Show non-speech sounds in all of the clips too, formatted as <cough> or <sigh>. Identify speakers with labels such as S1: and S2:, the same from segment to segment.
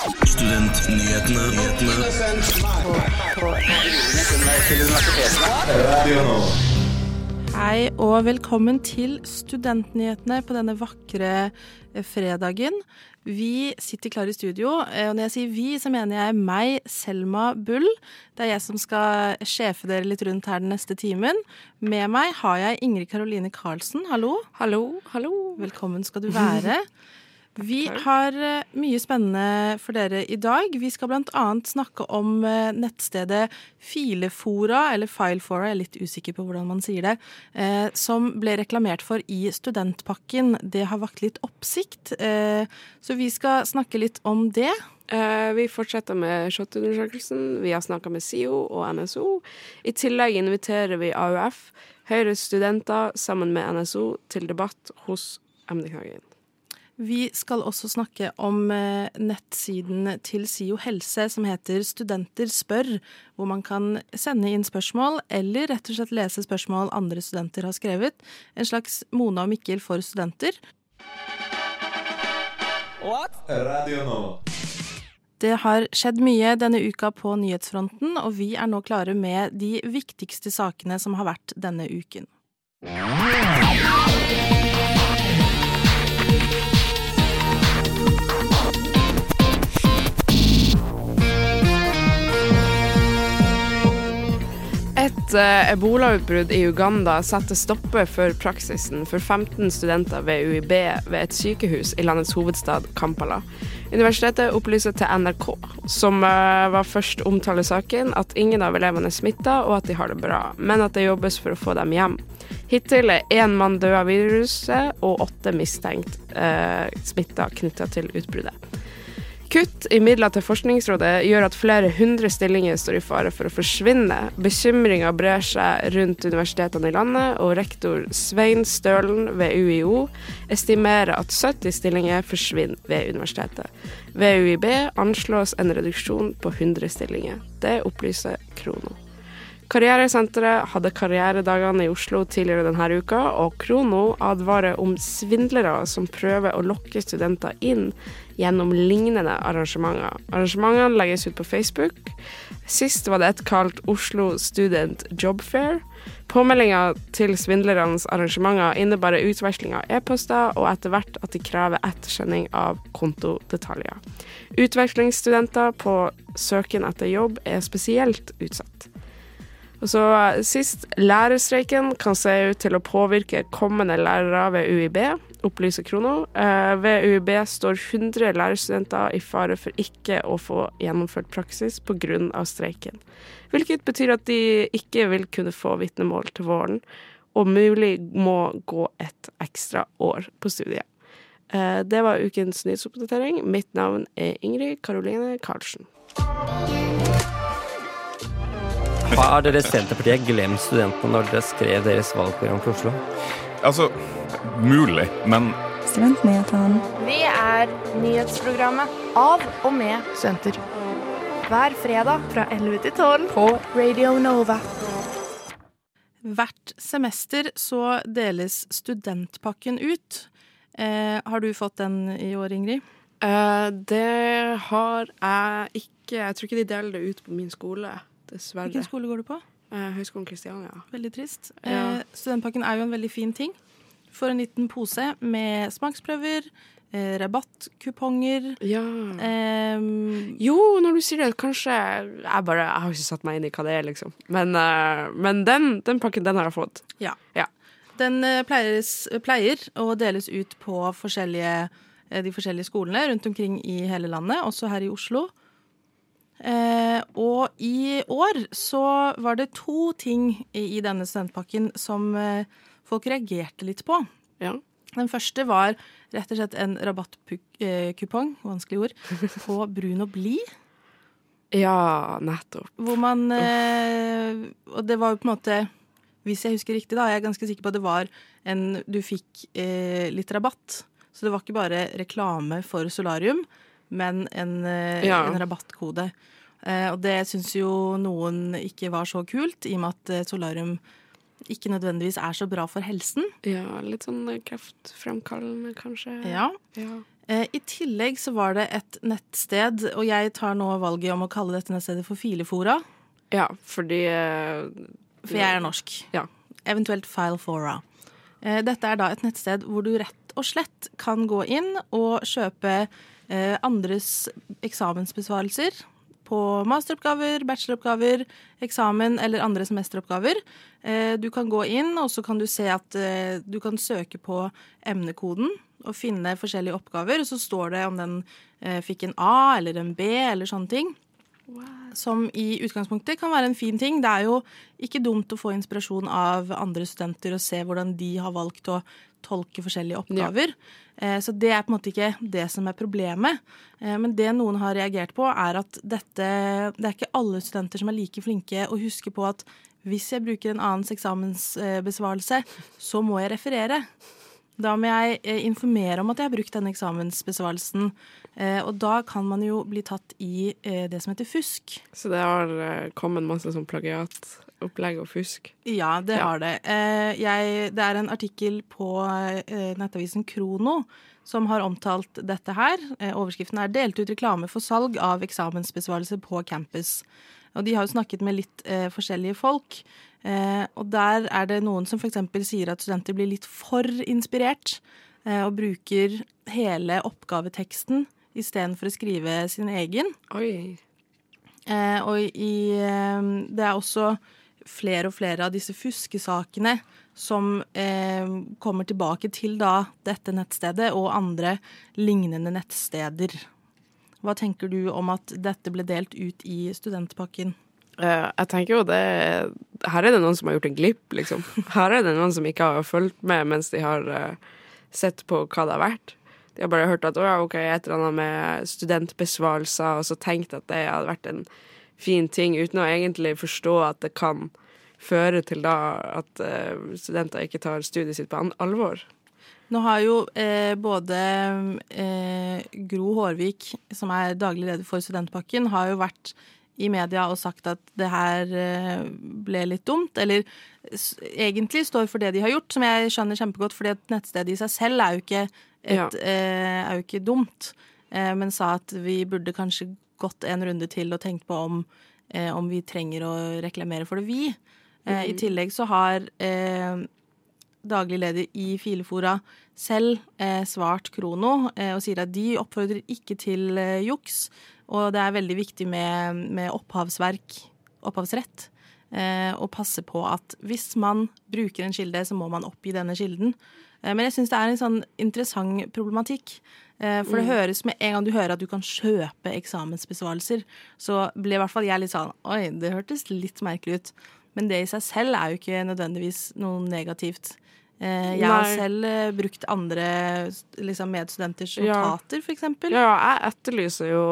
S1: Studentnyhetene.
S2: Hei og velkommen til Studentnyhetene på denne vakre eh, fredagen. Vi sitter klare i studio, eh, og når jeg sier vi, så mener jeg meg, Selma Bull. Det er jeg som skal sjefe dere litt rundt her den neste timen. Med meg har jeg Ingrid Karoline Karlsen. Hallo.
S3: Hallo, hallo.
S2: Velkommen skal du være. <laughs> Vi har eh, mye spennende for dere i dag. Vi skal annet snakke om eh, nettstedet Filefora, eller Filefora, jeg er litt usikker på hvordan man sier det, eh, som ble reklamert for i studentpakken. Det har vakt litt oppsikt, eh, så vi skal snakke litt om det.
S3: Eh, vi fortsetter med SHoT-undersøkelsen. Vi har snakka med SIO og NSO. I tillegg inviterer vi AUF, Høyres studenter, sammen med NSO til debatt hos MD-Knagen.
S2: Vi skal også snakke om eh, nettsiden til SIO helse som heter Studenter spør, hvor man kan sende inn spørsmål, eller rett og slett lese spørsmål andre studenter har skrevet. En slags Mona og Mikkel for studenter.
S4: Radio nå.
S2: Det har skjedd mye denne uka på nyhetsfronten, og vi er nå klare med de viktigste sakene som har vært denne uken.
S3: Et eh, ebolautbrudd i Uganda setter stopper for praksisen for 15 studenter ved UiB ved et sykehus i landets hovedstad Kampala. Universitetet opplyser til NRK, som eh, var først omtale saken, at ingen av elevene er smitta, og at de har det bra, men at det jobbes for å få dem hjem. Hittil er én mann død av viruset, og åtte mistenkt eh, smitta knytta til utbruddet. Kutt i midler til Forskningsrådet gjør at flere hundre stillinger står i fare for å forsvinne. Bekymringa brer seg rundt universitetene i landet, og rektor Svein Stølen ved UiO estimerer at 70 stillinger forsvinner ved universitetet. Ved UiB anslås en reduksjon på 100 stillinger. Det opplyser Krono. Karrieresenteret hadde karrieredagene i Oslo tidligere denne uka, og Krono advarer om svindlere som prøver å lokke studenter inn gjennom lignende arrangementer. Arrangementene legges ut på Facebook. Sist var det et kalt Oslo Student Job Fair. Påmeldinga til svindlernes arrangementer innebærer utveksling av e-poster, og etter hvert at de krever ettersending av kontodetaljer. Utvekslingsstudenter på søken etter jobb er spesielt utsatt. Og så sist, lærerstreiken kan se ut til å påvirke kommende lærere ved UiB, opplyser Krono. Eh, ved UiB står 100 lærerstudenter i fare for ikke å få gjennomført praksis pga. streiken. Hvilket betyr at de ikke vil kunne få vitnemål til våren, og mulig må gå et ekstra år på studiet. Eh, det var ukens nyhetsoppdatering. Mitt navn er Ingrid Karoline Karlsen.
S5: Har dere Senterpartiet glemt studentene når dere skrev deres valgprogram for Oslo?
S4: Altså, mulig, men
S6: Studentnyhetene.
S7: Vi er nyhetsprogrammet av og med studenter. Hver fredag fra 11 til 12 på Radio Nova.
S2: Hvert semester så deles studentpakken ut. Eh, har du fått den i år, Ingrid?
S3: Eh, det har jeg ikke. Jeg tror ikke de deler det ut på min skole, dessverre.
S2: Hvilken skole går du på?
S3: Eh, Høgskolen Kristiania.
S2: Veldig trist.
S3: Ja.
S2: Eh, studentpakken er jo en veldig fin ting. For en liten pose med smaksprøver, eh, rabattkuponger
S3: Ja.
S2: eh,
S3: Jo, når du sier det, kanskje Jeg bare, jeg har ikke satt meg inn i hva det er, liksom. Men, eh, men den, den pakken, den har jeg fått.
S2: Ja.
S3: Ja.
S2: Den eh, pleies, pleier å deles ut på forskjellige, eh, de forskjellige skolene rundt omkring i hele landet, også her i Oslo. Eh, og i år så var det to ting i, i denne studentpakken som eh, folk reagerte litt på.
S3: Ja.
S2: Den første var rett og slett en rabattkupong, vanskelig ord, <laughs> på brun og blid.
S3: ja, nettopp.
S2: Hvor man eh, Og det var jo på en måte Hvis jeg husker riktig, da, jeg er ganske sikker på at det var en Du fikk eh, litt rabatt. Så det var ikke bare reklame for solarium, men en, eh,
S3: Ja.
S2: en rabattkode. Eh, og det syns jo noen ikke var så kult, i og med at eh, solarium ikke nødvendigvis er så bra for helsen.
S3: Ja, litt sånn kreftfremkallende, kanskje.
S2: Ja.
S3: Ja.
S2: Eh, I tillegg så var det et nettsted, og jeg tar nå valget om å kalle dette nettstedet for Filefora,
S3: Ja, fordi
S2: for jeg er norsk.
S3: Ja.
S2: Eventuelt Filefora. Eh, Dette er da et nettsted hvor du rett og slett kan gå inn og kjøpe andres eksamensbesvarelser på masteroppgaver, bacheloroppgaver, eksamen eller andre semesteroppgaver. Eh, Du kan gå inn, og så kan du se at eh, du kan søke på emnekoden og finne forskjellige oppgaver, og så står det om den eh, fikk en A eller en B eller sånne ting. Som i utgangspunktet kan være en fin ting. Det er jo ikke dumt å få inspirasjon av andre studenter og se hvordan de har valgt å tolke forskjellige oppgaver. Eh, Så det er på en måte ikke det som er problemet. Eh, Men det noen har reagert på, er at dette Det er ikke alle studenter som er like flinke å huske på at hvis jeg bruker en annens eksamensbesvarelse, så må jeg referere. Da må jeg eh, informere om at jeg har brukt denne eksamensbesvarelsen. Eh, Og da kan man jo bli tatt i eh, det som heter fusk.
S3: Så det har eh, kommet masse sånn plagiatopplegg og fusk.
S2: Ja, det
S3: Ja.
S2: har det. Eh, Jeg, det er en artikkel på eh, nettavisen Krono som har omtalt dette her. Eh, Overskriften er 'Delt ut reklame for salg av eksamensbesvarelse på campus'. Og de har jo snakket med litt forskjellige folk. Eh, og der er det noen som f.eks. sier at studenter blir litt for inspirert eh, og bruker hele oppgaveteksten istedenfor å skrive sin egen.
S3: Oi.
S2: Eh, og i, eh, det er også flere og flere av disse fuskesakene som eh, kommer tilbake til da dette nettstedet og andre lignende nettsteder. Hva tenker du om at dette ble delt ut i studentpakken?
S3: Eh, jeg tenker jo det Her er det noen som har gjort en glipp, liksom. Her er det noen som ikke har fulgt med mens de har eh, sett på hva det har vært. De har bare hørt at å ja, ok, et eller annet med studentbesvarelser, og så tenkt at det hadde vært en fin ting, uten å egentlig forstå at det kan føre til da at eh, studenter ikke tar studiet sitt på alvor.
S2: Nå har jo eh, både eh, Gro Hårvik, som er daglig leder for Studentpakken, har jo vært i media og sagt at det her eh, ble litt dumt. Eller egentlig står for det de har gjort, som jeg skjønner kjempegodt, fordi et nettsted i seg selv er jo ikke, et,
S3: Ja.
S2: eh, er jo ikke dumt. Eh, men sa at vi burde kanskje gått en runde til og tenkt på om, eh, om vi trenger å reklamere for det, vi. Eh, I tillegg så har eh, daglig leder i Filefora selv eh, svart Krono eh, og sier at de oppfordrer ikke til eh, juks. Og det er veldig viktig med, med opphavsverk, opphavsrett, eh, å passe på at hvis man bruker en kilde, så må man oppgi denne kilden. Eh, men jeg syns det er en sånn interessant problematikk. Eh, for det høres med en gang du hører at du kan kjøpe eksamensbesvarelser, så ble i hvert fall jeg litt sånn Oi, det hørtes litt merkelig ut. Men det i seg selv er jo ikke nødvendigvis noe negativt. Eh, jeg har
S3: Nei.
S2: selv brukt andre liksom, medstudenters notater, for eksempel.
S3: Ja, jeg etterlyser jo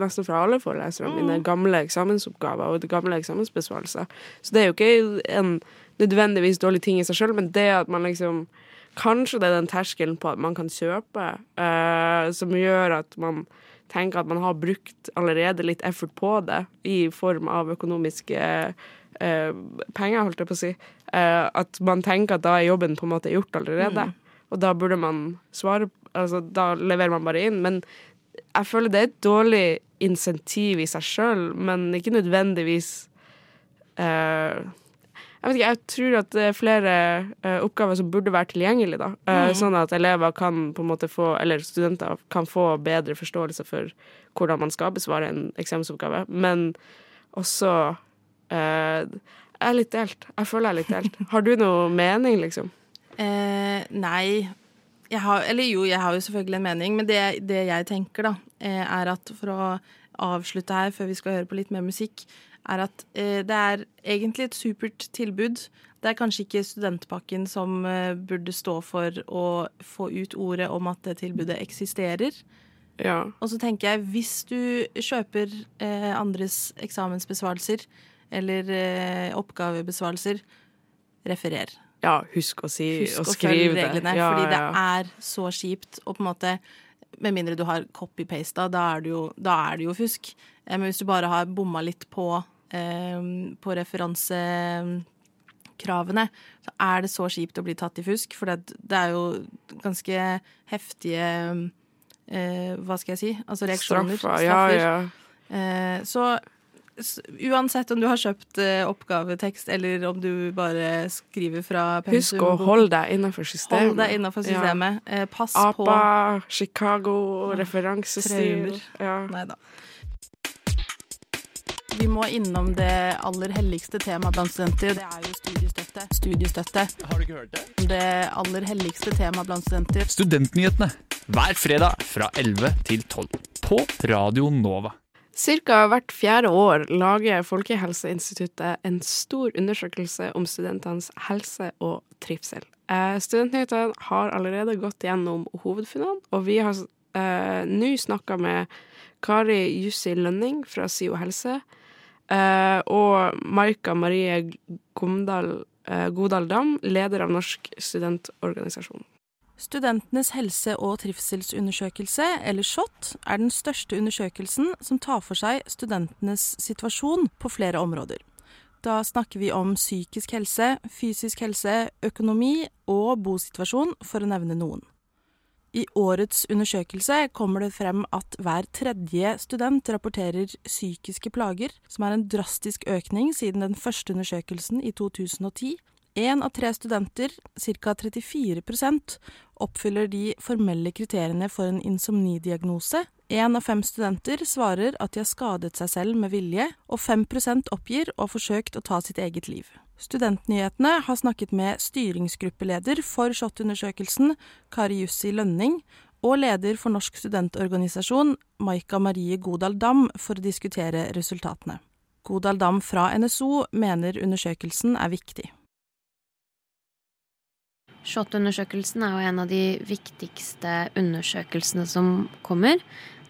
S3: nesten fra alle forelesere mine gamle eksamensoppgaver og gamle eksamensbesvarelser. Så det er jo ikke en nødvendigvis dårlig ting i seg sjøl, men det at man liksom Kanskje det er den terskelen på at man kan kjøpe, uh, som gjør at man tenker at man har brukt allerede litt effort på det, i form av økonomiske uh, penger, holdt jeg på å si. Uh, at man tenker at da er jobben på en måte gjort allerede. Og da burde man svare Altså, da leverer man bare inn. Men jeg føler det er et dårlig insentiv i seg sjøl, men ikke nødvendigvis eh, Jeg vet ikke, jeg tror at det er flere uh, oppgaver som burde være tilgjengelige, da. Eh, Sånn at elever kan på en måte få, eller studenter kan få bedre forståelse for hvordan man skal besvare en eksamensoppgave. Men også uh, Jeg er litt delt. Jeg føler jeg er litt delt. <laughs> Har du noe mening, liksom?
S2: Eh, nei. Jeg har, eller jo, jeg har jo selvfølgelig en mening, men det, det jeg tenker, da, er at for å avslutte her, før vi skal høre på litt mer musikk, er at eh, det er egentlig et supert tilbud. Det er kanskje ikke studentpakken som eh, burde stå for å få ut ordet om at det tilbudet eksisterer.
S3: Ja.
S2: Og så tenker jeg, hvis du kjøper eh, andres eksamensbesvarelser eller oppgavebesvarelser, referer.
S3: ja, husk å si
S2: Husk
S3: og
S2: å
S3: skrive det.
S2: reglene,
S3: Ja,
S2: fordi det er så kjipt. Og på en måte, med mindre du har copy-pasta, da, da er det jo fusk. Men hvis du bare har bomma litt på, på referansekravene, så er det så kjipt å bli tatt i fusk. For det, det er jo ganske heftige eh, Hva skal jeg si? Altså reaksjoner.
S3: Straffer. Ja, ja.
S2: Eh, så uansett om du har kjøpt eh, oppgavetekst, eller om du bare skriver fra
S3: Husk å holde deg innenfor systemet.
S2: Hold deg innenfor systemet. Eh, pass på
S3: APA, Chicago, referansestil. Ja.
S2: Nei da. Vi må innom det aller helligste temaet blant studenter. Det er jo studiestøtte. Studiestøtte.
S6: Har du ikke hørt det?
S2: Det aller helligste temaet blant studenter.
S6: Studentnyhetene hver fredag fra 11 til 12 på Radio Nova.
S3: Cirka hvert fjerde år lager Folkehelseinstituttet en stor undersøkelse om studentenes helse og trivsel. Eh, Studentnyhetene har allerede gått gjennom hovedfunnene, og vi har eh, nå snakka med Kari Jussi Lønning fra SIO helse eh, og Maika Marie Gomdal, uh, Godal Dam, leder av Norsk studentorganisasjon.
S2: Studentenes helse- og trivselsundersøkelse, eller SHoT, er den største undersøkelsen som tar for seg studentenes situasjon på flere områder. Da snakker vi om psykisk helse, fysisk helse, økonomi og bosituasjon, for å nevne noen. I årets undersøkelse kommer det frem at hver tredje student rapporterer psykiske plager, som er en drastisk økning siden den første undersøkelsen i 2010. Én av tre studenter, ca. 34% oppfyller de formelle kriteriene for en insomnidiagnose. Én av fem studenter svarer at de har skadet seg selv med vilje, og 5% oppgir å ha forsøkt å ta sitt eget liv. Studentnyhetene har snakket med styringsgruppeleder for SHoT-undersøkelsen, Kari Jussi Lønning, og leder for Norsk studentorganisasjon, Maika Marie Godal Dam, for å diskutere resultatene. Godal Dam fra NSO mener undersøkelsen er viktig.
S8: SHoT-undersøkelsen er jo en av de viktigste undersøkelsene som kommer.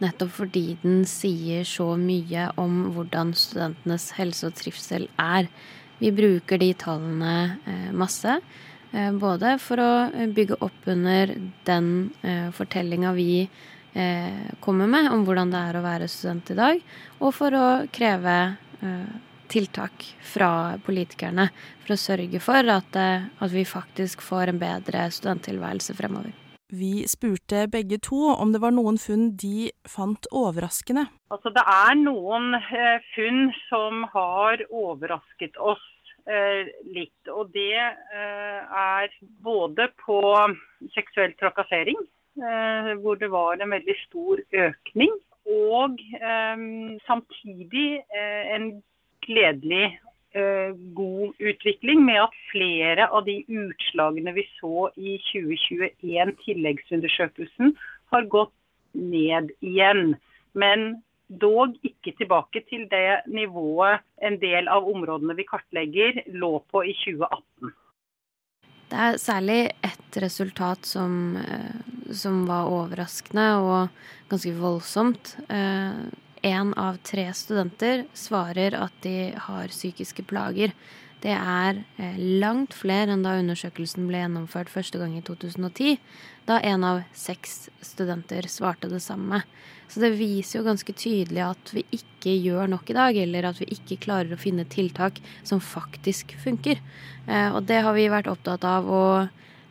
S8: Nettopp fordi den sier så mye om hvordan studentenes helse og trivsel er. Vi bruker de tallene eh, masse. eh, Både for å bygge opp under den eh, fortellinga vi eh, kommer med om hvordan det er å være student i dag, og for å kreve eh, tiltak fra politikerne for å sørge for at, eh, at vi faktisk får en bedre studenttilværelse fremover.
S2: Vi spurte begge to om det var noen funn de fant overraskende.
S9: Altså, det er noen eh, funn som har overrasket oss eh, litt. Og det eh, er både på seksuell trakassering, eh, hvor det var en veldig stor økning, og eh, samtidig eh, en gledelig god utvikling med at flere av de utslagene vi så i 2021, tilleggsundersøkelsen, har gått ned igjen. Men dog ikke tilbake til det nivået en del av områdene vi kartlegger, lå på i 2018.
S8: Det er særlig ett resultat som, eh, som var overraskende og ganske voldsomt. Én av tre studenter svarer at de har psykiske plager. Det er eh, langt flere enn da undersøkelsen ble gjennomført første gang i 2010, da én av seks studenter svarte det samme. Så det viser jo ganske tydelig at vi ikke gjør nok i dag, eller at vi ikke klarer å finne tiltak som faktisk funker. Eh, og det har vi vært opptatt av å,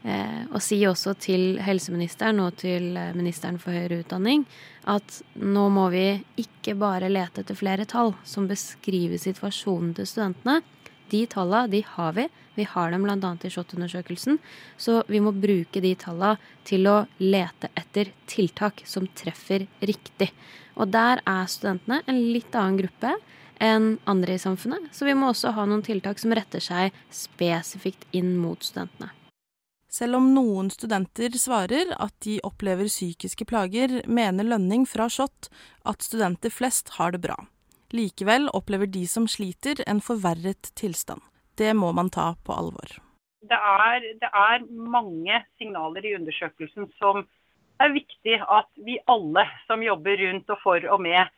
S8: eh, å si også til helseministeren og til eh, ministeren for høyere utdanning at nå må vi ikke bare lete etter flere tall som beskriver situasjonen til studentene. De tallene de har vi. Vi har dem bl.a. i SHoT-undersøkelsen. Så vi må bruke de tallene til å lete etter tiltak som treffer riktig. Og der er studentene en litt annen gruppe enn andre i samfunnet. Så vi må også ha noen tiltak som retter seg spesifikt inn mot studentene.
S2: Selv om noen studenter svarer at de opplever psykiske plager, mener Lønning fra SHoT at studenter flest har det bra. Likevel opplever de som sliter, en forverret tilstand. Det må man ta på alvor.
S9: Det er, det er mange signaler i undersøkelsen som er viktig at vi alle som jobber rundt og for og med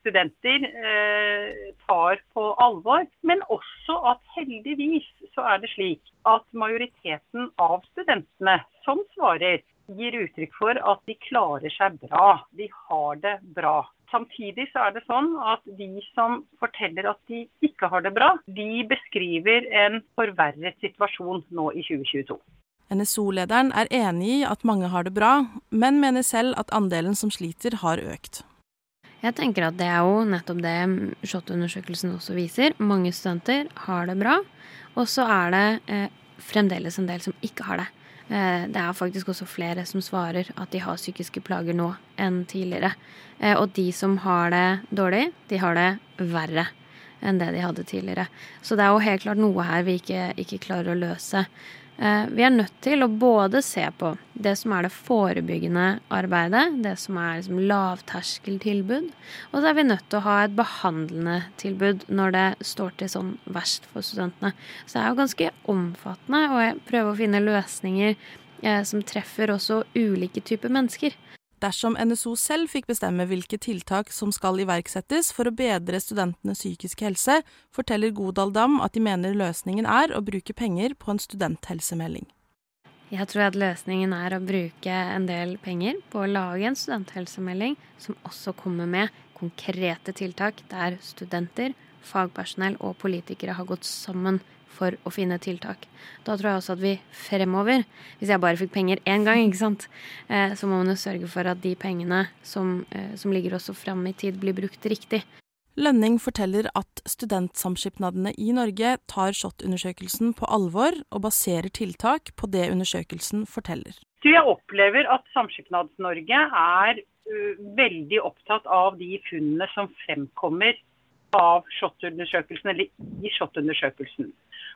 S9: studenter, eh, tar på alvor. Men også at heldigvis så er det slik at majoriteten av studentene som svarer, gir uttrykk for at de klarer seg bra. De har det bra. Samtidig så er det sånn at de som forteller at de ikke har det bra, de beskriver en forverret situasjon nå i 2022.
S2: NSO-lederen er enig i at mange har det bra, men mener selv at andelen som sliter, har økt.
S8: Jeg tenker at det er jo nettopp det SHoT-undersøkelsen også viser. Mange studenter har det bra, og så er det eh, fremdeles en del som ikke har det. Eh, det er faktisk også flere som svarer at de har psykiske plager nå enn tidligere. Eh, og de som har det dårlig, de har det verre enn det de hadde tidligere. Så det er jo helt klart noe her vi ikke, ikke klarer å løse. Eh, vi er nødt til å både se på det som er det forebyggende arbeidet, det som er liksom lavterskeltilbud, og så er vi nødt til å ha et behandlende tilbud når det står til sånn verst for studentene. Så det er jo ganske omfattende, jeg prøver å finne løsninger eh, som treffer også ulike typer mennesker.
S2: Dersom NSO selv fikk bestemme hvilke tiltak som skal iverksettes for å bedre studentenes psykiske helse, forteller Godal Dam at de mener løsningen er å bruke penger på en studenthelsemelding.
S8: Jeg tror at løsningen er å bruke en del penger på å lage en studenthelsemelding som også kommer med konkrete tiltak der studenter, fagpersonell og politikere har gått sammen for å finne tiltak. Da tror jeg også at vi fremover, hvis jeg bare fikk penger én gang, ikke sant, eh, så må man jo sørge for at de pengene som, eh, som ligger også fram i tid, blir brukt riktig.
S2: Lønning forteller at studentsamskipnadene i Norge tar SHoT-undersøkelsen på alvor og baserer tiltak på det undersøkelsen forteller.
S9: Jeg opplever at Samskipnads-Norge er uh, veldig opptatt av de funnene som fremkommer av SHoT-undersøkelsen, eller i SHoT-undersøkelsen.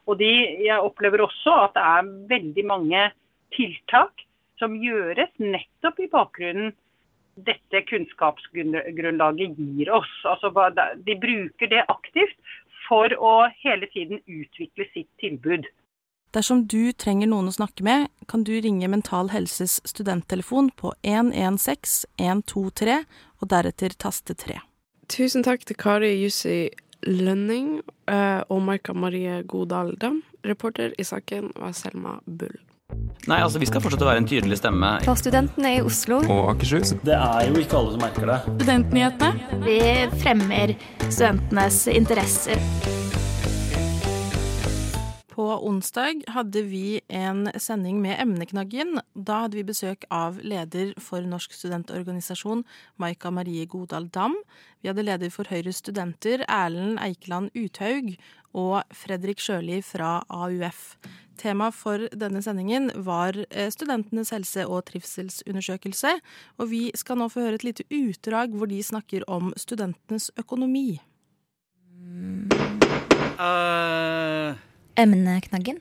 S9: Og de, jeg opplever også at det er veldig mange tiltak som gjøres nettopp i bakgrunnen dette kunnskapsgrunnlaget gir oss. Altså, de bruker det aktivt for å hele tiden utvikle sitt tilbud.
S2: Dersom du trenger noen å snakke med, kan du ringe Mental Helses studenttelefon på 116 123 og deretter taste 3.
S3: Tusen takk til Kari Jussi Lønning uh, og Marka Marie Godal Dam. Reporter i saken var Selma Bull.
S10: Nei, altså Vi skal fortsette å være en tydelig stemme.
S11: For studentene i Oslo.
S12: Og Akershus.
S13: Det er jo ikke alle som merker det.
S14: Studentnyhetene.
S15: Vi fremmer studentenes interesser.
S2: På onsdag hadde vi en sending med Emneknaggen. Da hadde vi besøk av leder for Norsk studentorganisasjon, Maika Marie Godal Dam. Vi hadde leder for Høyres studenter, Erlend Eikeland Uthaug, og Fredrik Sjøli fra AUF. Tema for denne sendingen var eh, studentenes helse- og trivselsundersøkelse, og vi skal nå få høre et lite utdrag hvor de snakker om studentenes økonomi.
S15: Uh emneknaggen?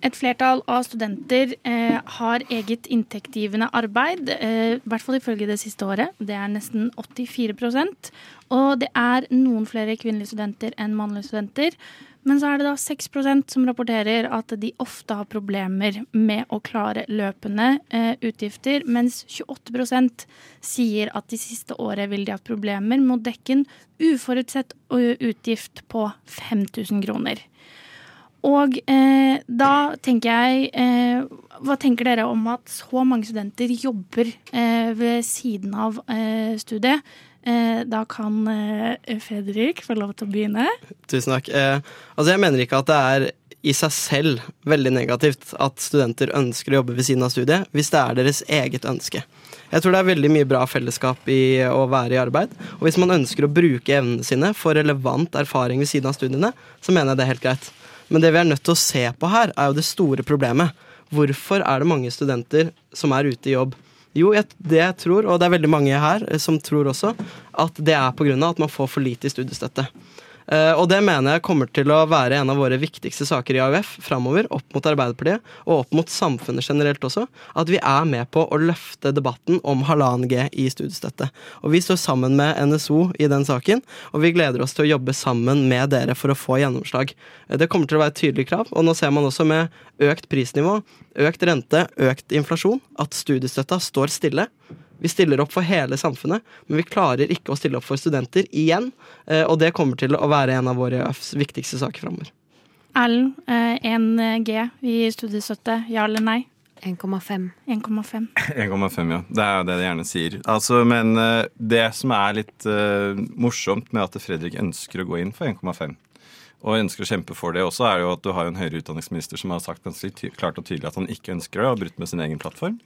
S14: Et flertall av studenter eh, har eget inntektsgivende arbeid, eh, i hvert fall ifølge det siste året. Det er nesten 84% Og det er noen flere kvinnelige studenter enn mannlige studenter. Men så er det da 6% som rapporterer at de ofte har problemer med å klare løpende eh, utgifter, mens 28% sier at de siste året vil de ha problemer med å dekke en uforutsett utgift på 5000 kroner. Og eh, da tenker jeg eh, Hva tenker dere om at så mange studenter jobber eh, ved siden av eh, studiet? Eh, da kan eh, Fredrik få lov til å begynne.
S16: Tusen takk. altså Jeg mener ikke at det er i seg selv veldig negativt at studenter ønsker å jobbe ved siden av studiet, hvis det er deres eget ønske. Jeg tror det er veldig mye bra fellesskap i å være i arbeid. Og hvis man ønsker å bruke evnene sine for relevant erfaring ved siden av studiene, så mener jeg det er helt greit. Men det vi er nødt til å se på her, er jo det store problemet. Hvorfor er det mange studenter som er ute i jobb? Jo, jeg, det jeg tror, og det er veldig mange her som tror også, at det er pga. at man får for lite i studiestøtte. Eh, og det mener jeg kommer til å være en av våre viktigste saker i AUF framover, opp mot Arbeiderpartiet og opp mot samfunnet generelt også. At vi er med på å løfte debatten om halvannen G i studiestøtte. Og vi står sammen med NSO i den saken, og vi gleder oss til å jobbe sammen med dere for å få gjennomslag. Eh, det kommer til å være et tydelig krav, og nå ser man også med økt prisnivå, økt rente, økt inflasjon, at studiestøtta står stille. Vi stiller opp for hele samfunnet, men vi klarer ikke å stille opp for studenter igjen. Eh, og det kommer til å være en av våre viktigste saker framover.
S14: Erlend, 1G eh, i studiestøtte, ja eller nei?
S8: 1,5.
S14: 1,5,
S12: 1,5, ja. Det er jo det de gjerne sier. Altså, men det som er litt uh, morsomt med at Fredrik ønsker å gå inn for 1,5, og ønsker å kjempe for det også, er jo at du har en høyere utdanningsminister som har sagt ganske klart og tydelig at han ikke ønsker det, og har brutt med sin egen plattform.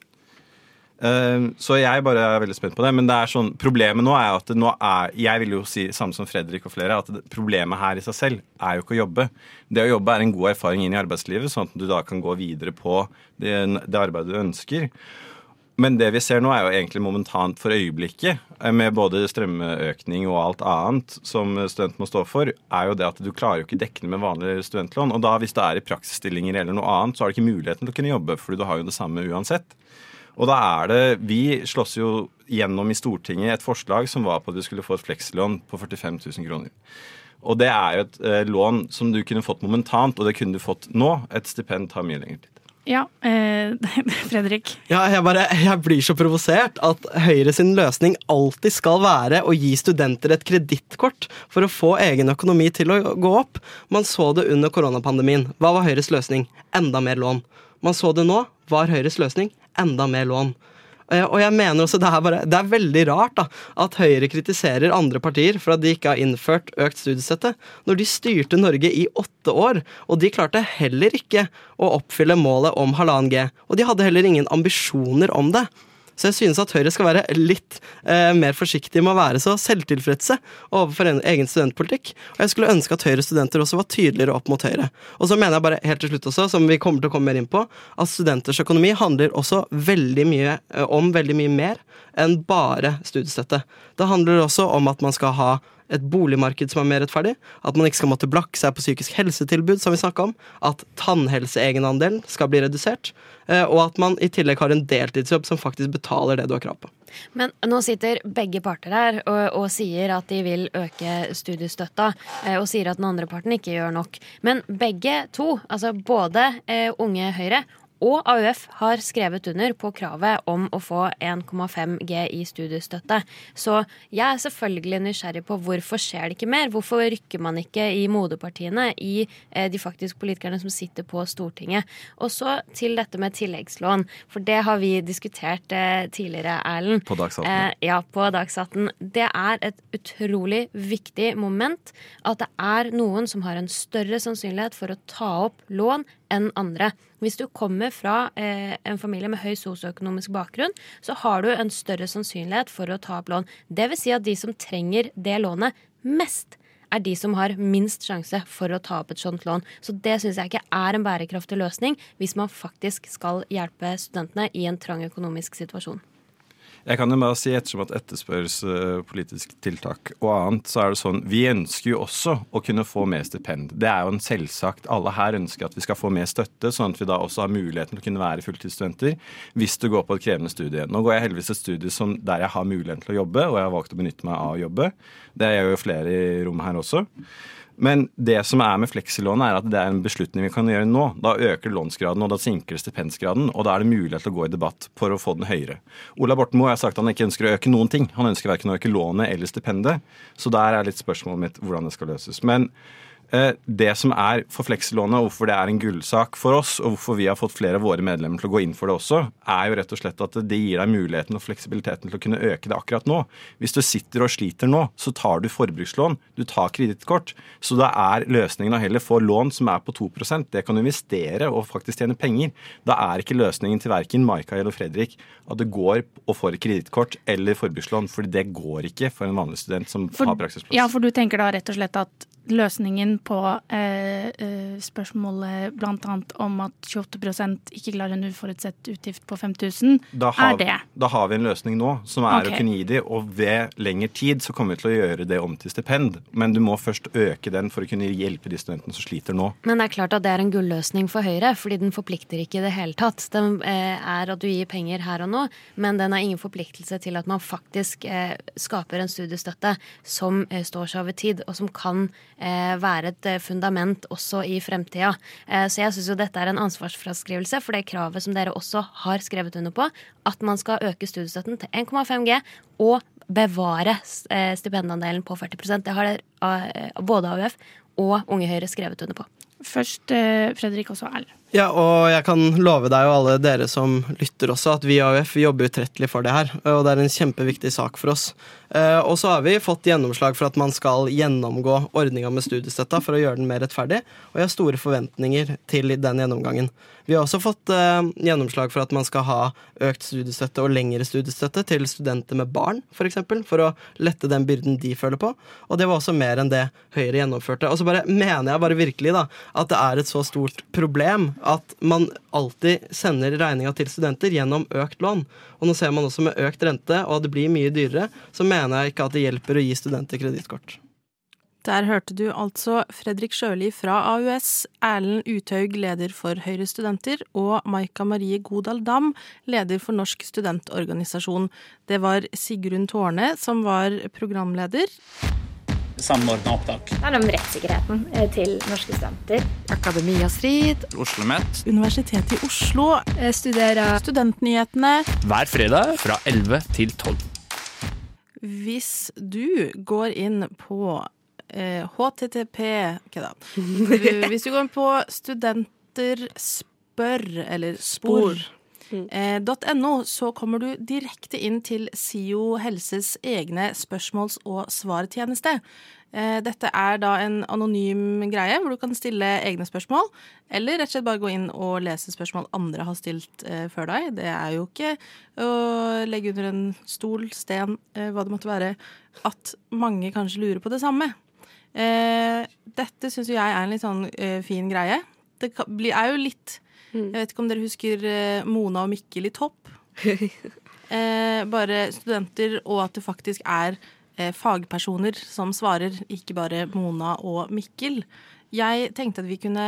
S12: Eh, Så jeg bare er veldig spent på det. Men det er sånn, problemet nå er at nå er Jeg vil jo si samme som Fredrik og flere, at problemet her i seg selv er jo ikke å jobbe. Det å jobbe er en god erfaring inn i arbeidslivet, sånn at du da kan gå videre på det, det arbeidet du ønsker. Men det vi ser nå, er jo egentlig momentant for øyeblikket, eh, med både strømøkning og alt annet som student må stå for, er jo det at du klarer jo ikke dekkende med vanlige studentlån. Og da hvis det er i praksisstillinger eller noe annet, så har du ikke muligheten til å kunne jobbe, fordi du har jo det samme uansett. Og da er det Vi slåss jo gjennom i Stortinget et forslag som var på at du skulle få et flekslån på 45 000 kroner. Og det er jo et eh, lån som du kunne fått momentant, og det kunne du fått nå. Et stipend tar mye lengre tid.
S14: Ja, eh, <laughs> Fredrik.
S16: Ja, jeg, bare, jeg blir så provosert at Høyre sin løsning alltid skal være å gi studenter et kredittkort for å få egen økonomi til å gå opp. Man så det under koronapandemien. Hva var Høyres løsning? Enda mer lån. Man så det nå. Hva er Høyres løsning? Enda mer lån. Eh, Og jeg mener også Det er, bare, det er veldig rart da, at Høyre kritiserer andre partier for at de ikke har innført økt studiestøtte, når de styrte Norge i åtte år. Og de klarte heller ikke å oppfylle målet om halvannen G. Og de hadde heller ingen ambisjoner om det. Så jeg synes at Høyre skal være litt eh, mer forsiktige med å være så selvtilfredse overfor en egen studentpolitikk. Og jeg skulle ønske at Høyres studenter også var tydeligere opp mot Høyre. Og så mener jeg bare helt til slutt også, som vi kommer til å komme mer inn på, at studenters økonomi handler også veldig mye eh, om veldig mye mer enn bare studiestøtte. Det handler også om at man skal ha et boligmarked som er mer rettferdig, at man ikke skal måtte blakke seg på psykisk helsetilbud, som vi snakka om, at tannhelseegenandelen skal bli redusert, eh, og at man i tillegg har en deltidsjobb som faktisk betaler det du har krav på.
S8: Men nå sitter begge parter her og, og sier at de vil øke studiestøtta, eh, og sier at den andre parten ikke gjør nok. Men begge to, altså både eh, Unge Høyre og AUF har skrevet under på kravet om å få 1,5 G i studiestøtte. Så jeg er selvfølgelig nysgjerrig på hvorfor skjer det ikke mer? Hvorfor rykker man ikke i moderpartiene, i eh, de faktisk politikerne som sitter på Stortinget? Og så til dette med tilleggslån, for det har vi diskutert eh, tidligere, Erlend.
S12: På Dagsnytt.
S8: Eh, ja, på Dagsnytt. Det er et utrolig viktig moment at det er noen som har en større sannsynlighet for å ta opp lån enn andre. Hvis du kommer fra eh, en familie med høy sosioøkonomisk bakgrunn, så har du en større sannsynlighet for å ta opp lån. Det vil si at de som trenger det lånet mest, er de som har minst sjanse for å ta opp et sånt lån. Så det syns jeg ikke er en bærekraftig løsning hvis man faktisk skal hjelpe studentene i en trang økonomisk situasjon.
S12: Jeg kan jo bare si, ettersom at etterspørres eh, politisk tiltak og annet, så er det sånn Vi ønsker jo også å kunne få mer stipend. Det er jo en selvsagt. Alle her ønsker at vi skal få mer støtte, sånn at vi da også har muligheten til å kunne være fulltidsstudenter hvis du går på et krevende studie. Nå går jeg heldigvis et studie som, der jeg har muligheten til å jobbe, og jeg har valgt å benytte meg av å jobbe. Det gjør jo flere i rommet her også. Men det som er med fleksilånet, er at det er en beslutning vi kan gjøre nå. Da øker lånsgraden, og da sinker stipendsgraden, og da er det mulighet til å gå i debatt for å få den høyere. Ola Borten Moe har sagt at han ikke ønsker å øke noen ting. Han ønsker verken å øke lånet eller stipendet. Så der er litt spørsmålet mitt hvordan det skal løses. Men det som er for fleksilånet, og hvorfor det er en gullsak for oss, og hvorfor vi har fått flere av våre medlemmer til å gå inn for det også, er jo rett og slett at det gir deg muligheten og fleksibiliteten til å kunne øke det akkurat nå. Hvis du sitter og sliter nå, så tar du forbrukslån, du tar kredittkort. Så da er løsningen å heller få lån som er på 2% Det kan du investere og faktisk tjene penger. Da er ikke løsningen til verken Maika eller Fredrik at du går og får kredittkort eller forbrukslån, for det går ikke for en vanlig student som
S14: For,
S12: har praksisplass.
S14: ja, for du tenker da rett og slett at løsningen på eh, eh, spørsmålet bl.a. om at 28% ikke klarer en uforutsett utgift på 5000,
S12: da har,
S14: er det.
S12: Da har vi en løsning nå, som er
S14: okay.
S12: å kunne gi de, og ved lengre tid så kommer vi til å gjøre det om til stipend. Men du må først øke den for å kunne hjelpe de studentene som sliter nå.
S8: Men det er klart at det er en gulløsning for Høyre, fordi den forplikter ikke i det hele tatt. Den eh, er at du gir penger her og nå, men den har ingen forpliktelse til at man faktisk eh, skaper en studiestøtte som eh, står seg over tid, og som kan være et eh, fundament også i fremtida. Eh, så jeg syns jo dette er en ansvarsfraskrivelse for det kravet som dere også har skrevet under på, at man skal øke studiestøtten til 1,5 G og bevare eh, stipendandelen på 40% Det har eh, både AUF og Unge Høyre skrevet under på.
S14: Først eh, Fredrik, og så.
S16: Ja, og jeg kan love deg og alle dere som lytter også, at vi i AUF jobber utrettelig for det her. Og det er en kjempeviktig sak for oss. Eh, og så har vi fått gjennomslag for at man skal gjennomgå ordninga med studiestøtta for å gjøre den mer rettferdig, og jeg har store forventninger til den gjennomgangen. Vi har også fått eh, gjennomslag for at man skal ha økt studiestøtte og lengre studiestøtte til studenter med barn, f.eks., for, eksempel, for å lette den byrden de føler på. Og det var også mer enn det Høyre gjennomførte. Og så bare mener jeg bare virkelig da, at det er et så stort problem at man alltid sender regninga til studenter gjennom økt lån. Og nå ser man også med økt rente, og det blir mye dyrere, så mener jeg ikke at det hjelper å gi studenter kredittkort.
S2: Der hørte du altså Fredrik Sjøli fra AUS, Erlend Uthaug, leder for Høyre studenter, og Maika Marie Godal Dam, leder for Norsk studentorganisasjon. Det var Sigrun Tårne som var programleder.
S13: Samordna opptak.
S15: Det er om rettssikkerheten eh, til norske studenter.
S6: Akademia Strid. OsloMet.
S2: Universitetet i Oslo. Studerer Studentnyhetene.
S6: Hver fredag fra 11 til 12.
S2: Hvis du går inn på eh, HTTP Hva da. <laughs> Hvis du går inn på studenter spør, eller spor, eh, .no, så kommer du direkte inn til SIO Helses egne spørsmåls- og svartjeneste. Eh, Dette er da en anonym greie hvor du kan stille egne spørsmål, eller rett og slett bare gå inn og lese spørsmål andre har stilt eh, før deg. Det er jo ikke å legge under en stol, sten, eh, hva det måtte være, at mange kanskje lurer på det samme. Eh, dette syns jeg er en litt sånn eh, fin greie. Det er jo litt Jeg vet ikke om dere husker eh, Mona og Mikkel i Topp? <laughs> Eh, bare studenter, og at det faktisk er eh, fagpersoner som svarer, ikke bare Mona og Mikkel. Jeg tenkte at vi kunne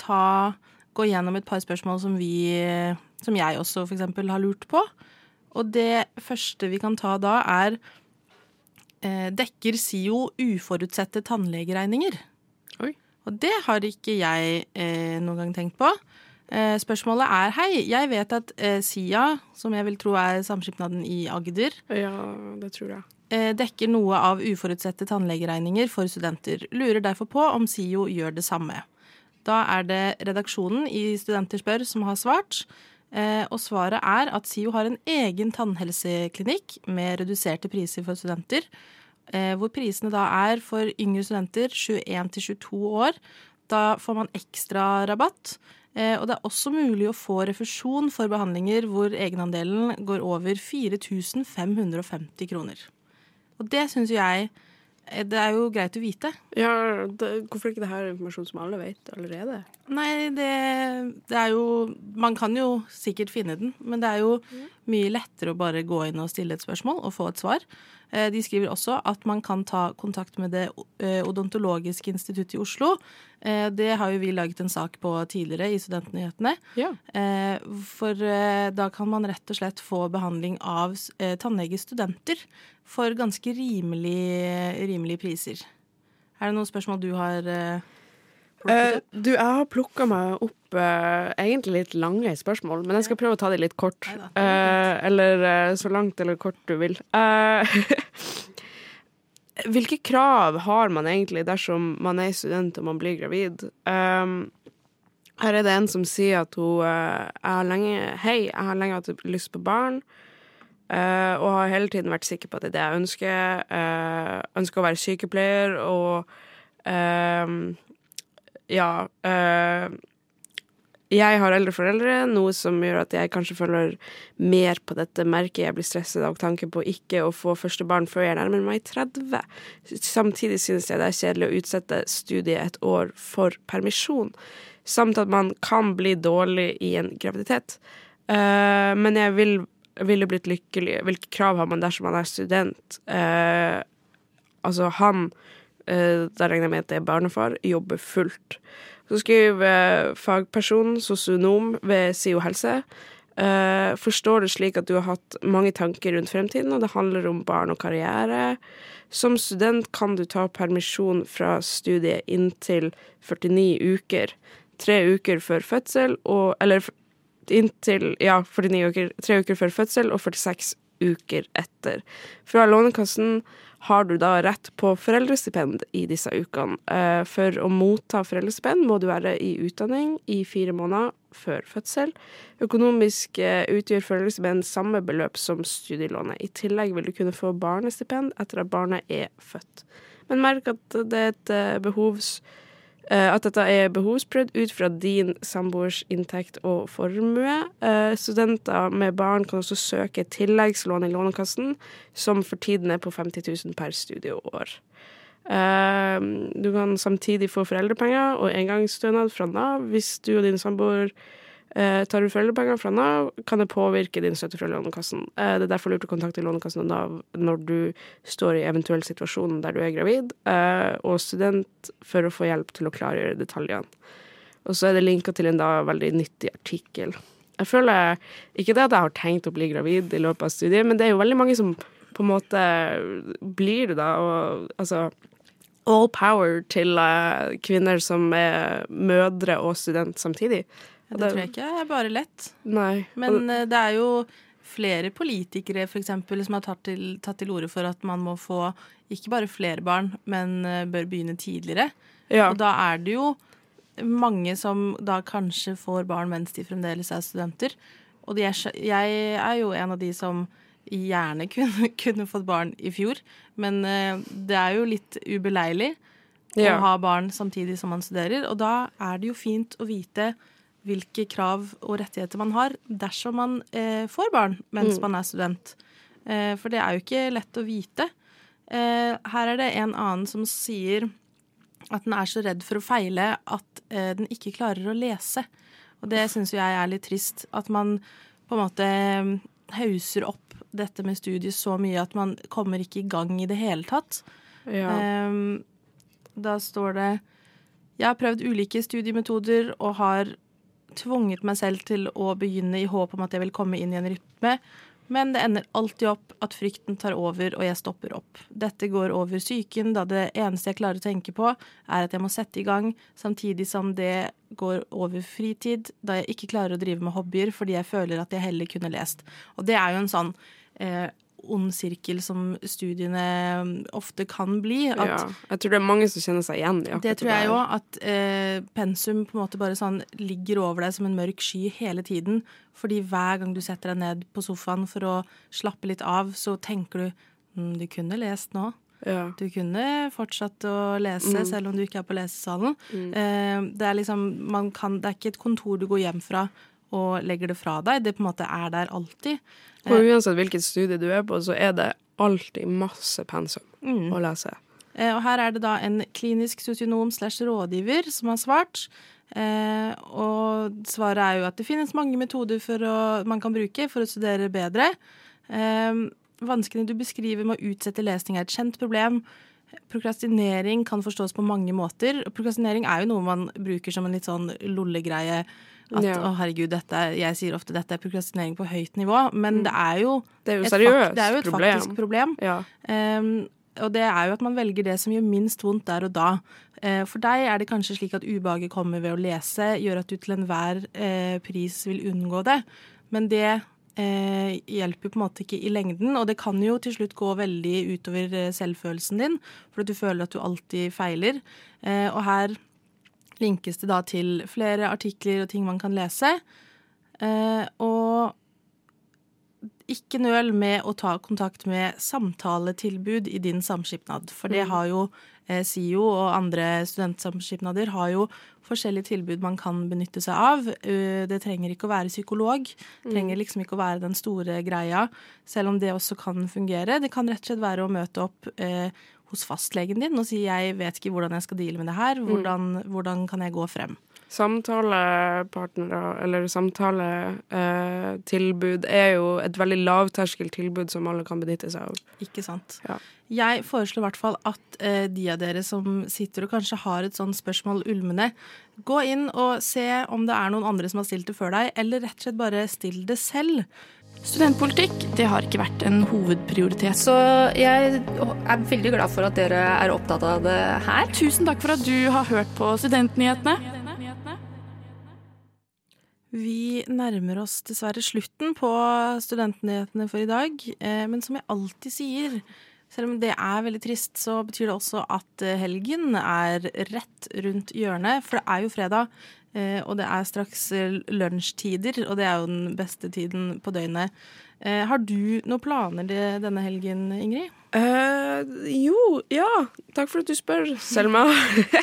S2: ta, gå gjennom et par spørsmål som vi som jeg også for eksempel har lurt på. Og det første vi kan ta da, er eh, Dekker SIO uforutsette tannlegeregninger?
S3: Oi.
S2: Og det har ikke jeg eh, noen gang tenkt på. Eh, spørsmålet er hei, jeg vet at eh, SIA, som jeg vil tro er samskipnaden i Agder,
S3: Ja, det tror jeg.
S2: eh, dekker noe av uforutsette tannlegeregninger for studenter. Lurer derfor på om SIO gjør det samme. Da er det redaksjonen i Studenter spør som har svart. Eh, og svaret er at SIO har en egen tannhelseklinikk med reduserte priser for studenter. Eh, hvor prisene da er for yngre studenter 21 til 22 år. Da får man ekstra rabatt. Eh, og det er også mulig å få refusjon for behandlinger hvor egenandelen går over 4550 kroner. Og det syns jeg Det er jo greit å vite.
S3: Ja, det, hvorfor er ikke det her informasjon som alle vet allerede?
S2: Nei, det, det er jo Man kan jo sikkert finne den, men det er jo mye lettere å bare gå inn og stille et spørsmål og få et svar. Eh, De skriver også at man kan ta kontakt med Det eh, odontologiske instituttet i Oslo. Eh, Det har jo vi laget en sak på tidligere i Studentnyhetene.
S3: Ja.
S2: For da kan man rett og slett få behandling av tannlegestudenter for ganske rimelig, rimelige priser. Er det noen spørsmål du har eh,
S3: Eh, du, jeg har plukka meg opp eh, egentlig litt lange spørsmål, men jeg skal prøve å ta de litt kort. Eh, eller eh, så langt eller kort du vil. Eh, <laughs> hvilke krav har man egentlig dersom man er student og man blir gravid? Um, her er det en som sier at hun jeg har lenge, Hei, jeg har lenge hatt lyst på barn. Eh, og har hele tiden vært sikker på at det er det jeg ønsker. Uh, ønsker å være sykepleier og uh, ja Jeg har eldre foreldre, noe som gjør at jeg kanskje føler mer på dette merket. Jeg blir stresset av tanken på ikke å få første barn før jeg nærmer meg 30. Samtidig synes jeg det er kjedelig å utsette studiet et år for permisjon. Samt at man kan bli dårlig i en graviditet. Men jeg vil, ville blitt lykkelig. Hvilke krav har man dersom man er student? Eh, altså, han Eh, Da regner jeg med at det er barnefar, jobber fullt. Så skriver fagpersonen, fagperson, sosionom ved SIO helse. eh, Forstår det slik at du har hatt mange tanker rundt fremtiden, og det handler om barn og karriere. Som student kan du ta permisjon fra studiet inntil 49 uker. Tre uker før fødsel og Eller inntil Ja, 49 uker. Tre uker før fødsel og 46 uker etter. Fra Lånekassen har du da rett på foreldrestipend i disse ukene. Eh, For å motta foreldrestipend må du være i utdanning i fire måneder før fødsel. Økonomisk eh, utgjør foreldrestipend samme beløp som studielånet. I tillegg vil du kunne få barnestipend etter at barnet er født. Men merk at det er et eh, behovs eh, at dette er behovsprøvd ut fra din samboers inntekt og formue. Eh, Studenter med barn kan også søke tilleggslån i Lånekassen, som for tiden er på 50 000 per studieår. Eh, Du kan samtidig få foreldrepenger og engangsstønad fra Nav. Hvis du og din samboer eh, tar du foreldrepenger fra Nav, kan det påvirke din støtte fra Lånekassen. Eh, Det er derfor lurt å kontakte Lånekassen og Nav når du står i eventuell situasjon der du er gravid eh, og student, for å få hjelp til å klargjøre detaljene. Og så er det linka til en da veldig nyttig artikkel. Jeg føler ikke det at jeg har tenkt å bli gravid i løpet av studiet, men det er jo veldig mange som på en måte blir det, da. Og altså All power til eh, kvinner som er mødre og student samtidig.
S2: Ja, Det tror jeg ikke er bare lett.
S3: Nei.
S2: Men eh, det er jo flere politikere for eksempel, som har tatt til, tatt til orde for at man må få ikke bare flere barn, men eh, bør begynne tidligere.
S3: Ja.
S2: Og da er det jo mange som da kanskje får barn mens de fremdeles er studenter. Og er, jeg er jo en av de som gjerne <laughs> kunne, kunne fått barn i fjor, men eh, det er jo litt ubeleilig
S3: Ja.
S2: å ha barn samtidig som man studerer. Og da er det jo fint å vite hvilke krav og rettigheter man har dersom man eh, får barn mens
S3: Mm.
S2: man er student. Eh, for det er jo ikke lett å vite. Eh, her er det en annen som sier at den er så redd for å feile at eh, den ikke klarer å lese. Og det syns jeg er litt trist. At man på en måte eh, hauser opp dette med studiet så mye at man kommer ikke i gang i det hele tatt.
S3: Ja.
S2: Ehm, da står det Jeg har prøvd ulike studiemetoder og har tvunget meg selv til å begynne i håp om at jeg vil komme inn i en rytme, men det ender alltid opp at frykten tar over og jeg stopper opp. Dette går over psyken, da det eneste jeg klarer å tenke på, er at jeg må sette i gang, samtidig som det går over fritid, da jeg ikke klarer å drive med hobbyer fordi jeg føler at jeg heller kunne lest. Og det er jo en sånn eh, ond sirkel som studiene ofte kan bli.
S3: Ja. Jeg tror det er mange som kjenner seg igjen i akkurat
S2: det tror jeg òg, at eh, pensum på en måte bare sånn ligger over deg som en mørk sky hele tiden. Fordi hver gang du setter deg ned på sofaen for å slappe litt av, så tenker du mm, du kunne lest nå.
S3: Ja.
S2: Du kunne fortsatt å lese,
S3: Mm.
S2: selv om du ikke er på lesesalen.
S3: Mm.
S2: Eh, det er liksom, man kan, det er ikke et kontor du går hjem fra og legger det fra deg. Det på en måte er der alltid.
S3: Og uansett hvilket studie du er på, så er det alltid masse pensum
S2: Mm.
S3: å lese.
S2: Eh, Og her er det da en klinisk sosionom slash rådgiver som har svart. Eh, og svaret er jo at det finnes mange metoder for å, man kan bruke for å studere bedre. Eh, vanskene du beskriver med å utsette lesning er et kjent problem. Prokrastinering kan forstås på mange måter. Prokrastinering er jo noe man bruker som en litt sånn lollegreie. At
S3: Ja.
S2: å herregud, dette jeg sier ofte dette er prokrastinering på høyt nivå, men det er jo
S3: Det er jo
S2: et
S3: seriøst
S2: det er jo et
S3: problem.
S2: faktisk problem.
S3: Ja.
S2: Um, og det er jo at man velger det som gjør minst vondt der og da. Eh, For deg er det kanskje slik at ubehaget kommer ved å lese, gjør at du til enhver eh, pris vil unngå det. Men det eh, hjelper på en måte ikke i lengden, og det kan jo til slutt gå veldig utover selvfølelsen din, for at du føler at du alltid feiler. Eh, og her linkes det da til flere artikler og ting man kan lese. Eh, og ikke nøl med å ta kontakt med samtaletilbud i din samskipnad. For det
S3: Mm.
S2: har jo eh, SIO og andre studentsamskipnader har jo forskjellige tilbud man kan benytte seg av. Eh, Det trenger ikke å være psykolog. Det trenger liksom ikke å være den store greia, selv om det også kan fungere. Det kan rett og slett være å møte opp eh, hos fastlegen din og si 'jeg vet ikke hvordan jeg skal deale med det her', hvordan, hvordan kan jeg gå frem'?
S3: Samtalepartnere, eller samtaletilbud, er jo et veldig lavterskeltilbud som alle kan benytte seg av.
S2: Ikke sant.
S3: Ja.
S2: Jeg foreslår i hvert fall at eh, de av dere som sitter og kanskje har et sånt spørsmål ulmende, gå inn og se om det er noen andre som har stilt det før deg, eller rett og slett bare still det selv.
S14: Studentpolitikk det har ikke vært en hovedprioritet.
S11: Så jeg er veldig glad for at dere er opptatt av det her.
S14: Tusen takk for at du har hørt på Studentnyhetene.
S2: Vi nærmer oss dessverre slutten på studentnyhetene for i dag. Eh, men som jeg alltid sier, Selv om det er veldig trist, så betyr det også at eh, helgen er rett rundt hjørnet. For det er jo fredag, eh, og det er straks eh, lunsjtider, og det er jo den beste tiden på døgnet. Har du noen planer denne helgen, Ingrid?
S3: Uh, jo, ja. Takk for at du spør, Selma.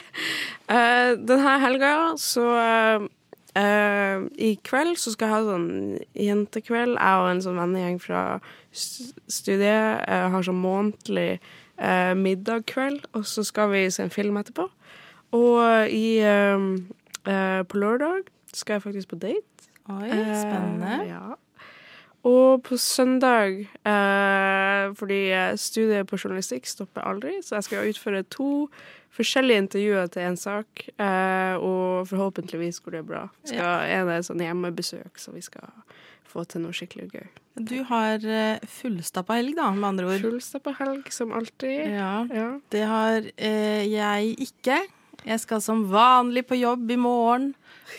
S3: <laughs> uh, denne helga så uh, I kveld så skal jeg ha sånn jentekveld. Jeg og en sånn vennegjeng fra studiet jeg har sånn månedlig eh, middagkveld, og så skal vi se en film etterpå. Og i eh, eh, På lørdag skal jeg faktisk på date.
S2: Oi,
S3: Eh,
S2: spennende.
S3: ja. Og på søndag, eh, fordi eh, studiet på journalistikk stopper aldri, så jeg skal utføre to forskjellige intervjuer til en sak, eh, og forhåpentligvis går det bra. Skal, Er det sånn hjemmebesøk, så vi skal få til noe skikkelig gøy.
S2: Du har eh, fullstappa helg, da, med andre ord.
S3: Fullstappa helg, som alltid.
S2: Ja, Det har eh, jeg ikke. Jeg skal som vanlig på jobb i morgen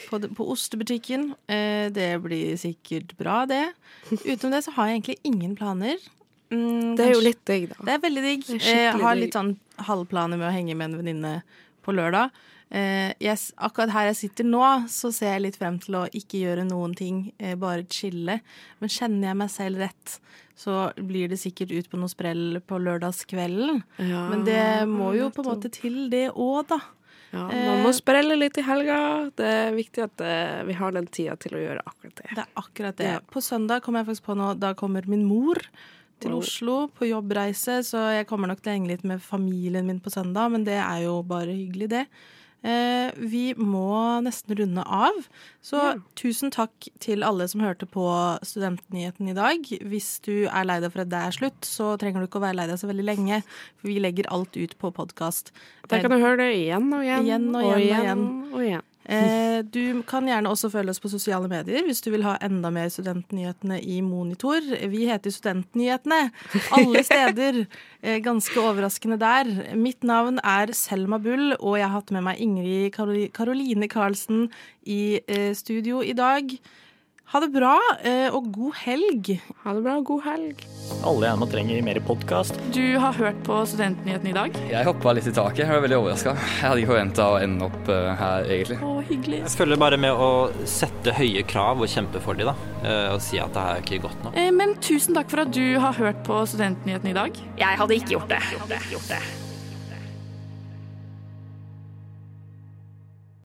S2: på, på ostebutikken. Eh, det blir sikkert bra, det. Utenom det så har jeg egentlig ingen planer. Mm,
S3: Det er jo litt digg, da.
S2: Det er veldig digg. Eh, Jeg har litt sånn halvplaner med å henge med en venninne på lørdag. Eh, jeg, akkurat her jeg sitter nå, så ser jeg litt frem til å ikke gjøre noen ting, eh, bare chille. Men kjenner jeg meg selv rett, så blir det sikkert ut på noe sprell på lørdagskvelden.
S3: Ja,
S2: Men det må jo på en måte til, det òg, da.
S3: Ja,
S2: Eh,
S3: man må sprelle litt i helga. Det er viktig at eh, vi har den tida til å gjøre akkurat det.
S2: Det er akkurat det.
S3: Ja.
S2: På søndag kommer jeg faktisk på nå, da kommer min mor til. Oslo på jobbreise, så jeg kommer nok til å henge litt med familien min på søndag, men det er jo bare hyggelig, det. Eh, vi må nesten runde av, så tusen takk til alle som hørte på Studentnyheten i dag. Hvis du er lei deg for at det er slutt, så trenger du ikke å være lei deg så veldig lenge, for vi legger alt ut på podkast.
S3: Der kan du høre det igjen og igjen,
S2: Igjen og
S3: og
S2: igjen og
S3: igjen
S2: igjen.
S3: og igjen.
S2: Eh, du kan gjerne også følge oss på sosiale medier hvis du vil ha enda mer Studentnyhetene i monitor. Vi heter Studentnyhetene alle steder. <laughs> Eh, ganske overraskende der. Mitt navn er Selma Bull, og jeg har hatt med meg Ingrid Karoline Karlsen i eh, studio i dag. Ha det bra, eh, og god helg.
S3: Ha det bra, og god helg.
S17: Alle gjerne trenger mer podkast.
S11: Du har hørt på Studentnyhetene i dag?
S18: Jeg hoppa litt i taket. Jeg var veldig overraska. Jeg hadde ikke forventa å ende opp eh, her, egentlig.
S11: Å, hyggelig.
S17: Jeg følger bare med å sette høye krav og kjempe for de, da. Eh, Og si at det her er ikke godt nok.
S11: Men tusen takk for at du har hørt på Studentnyhetene i dag. Jeg hadde ikke gjort det. Gjort det. Gjort det.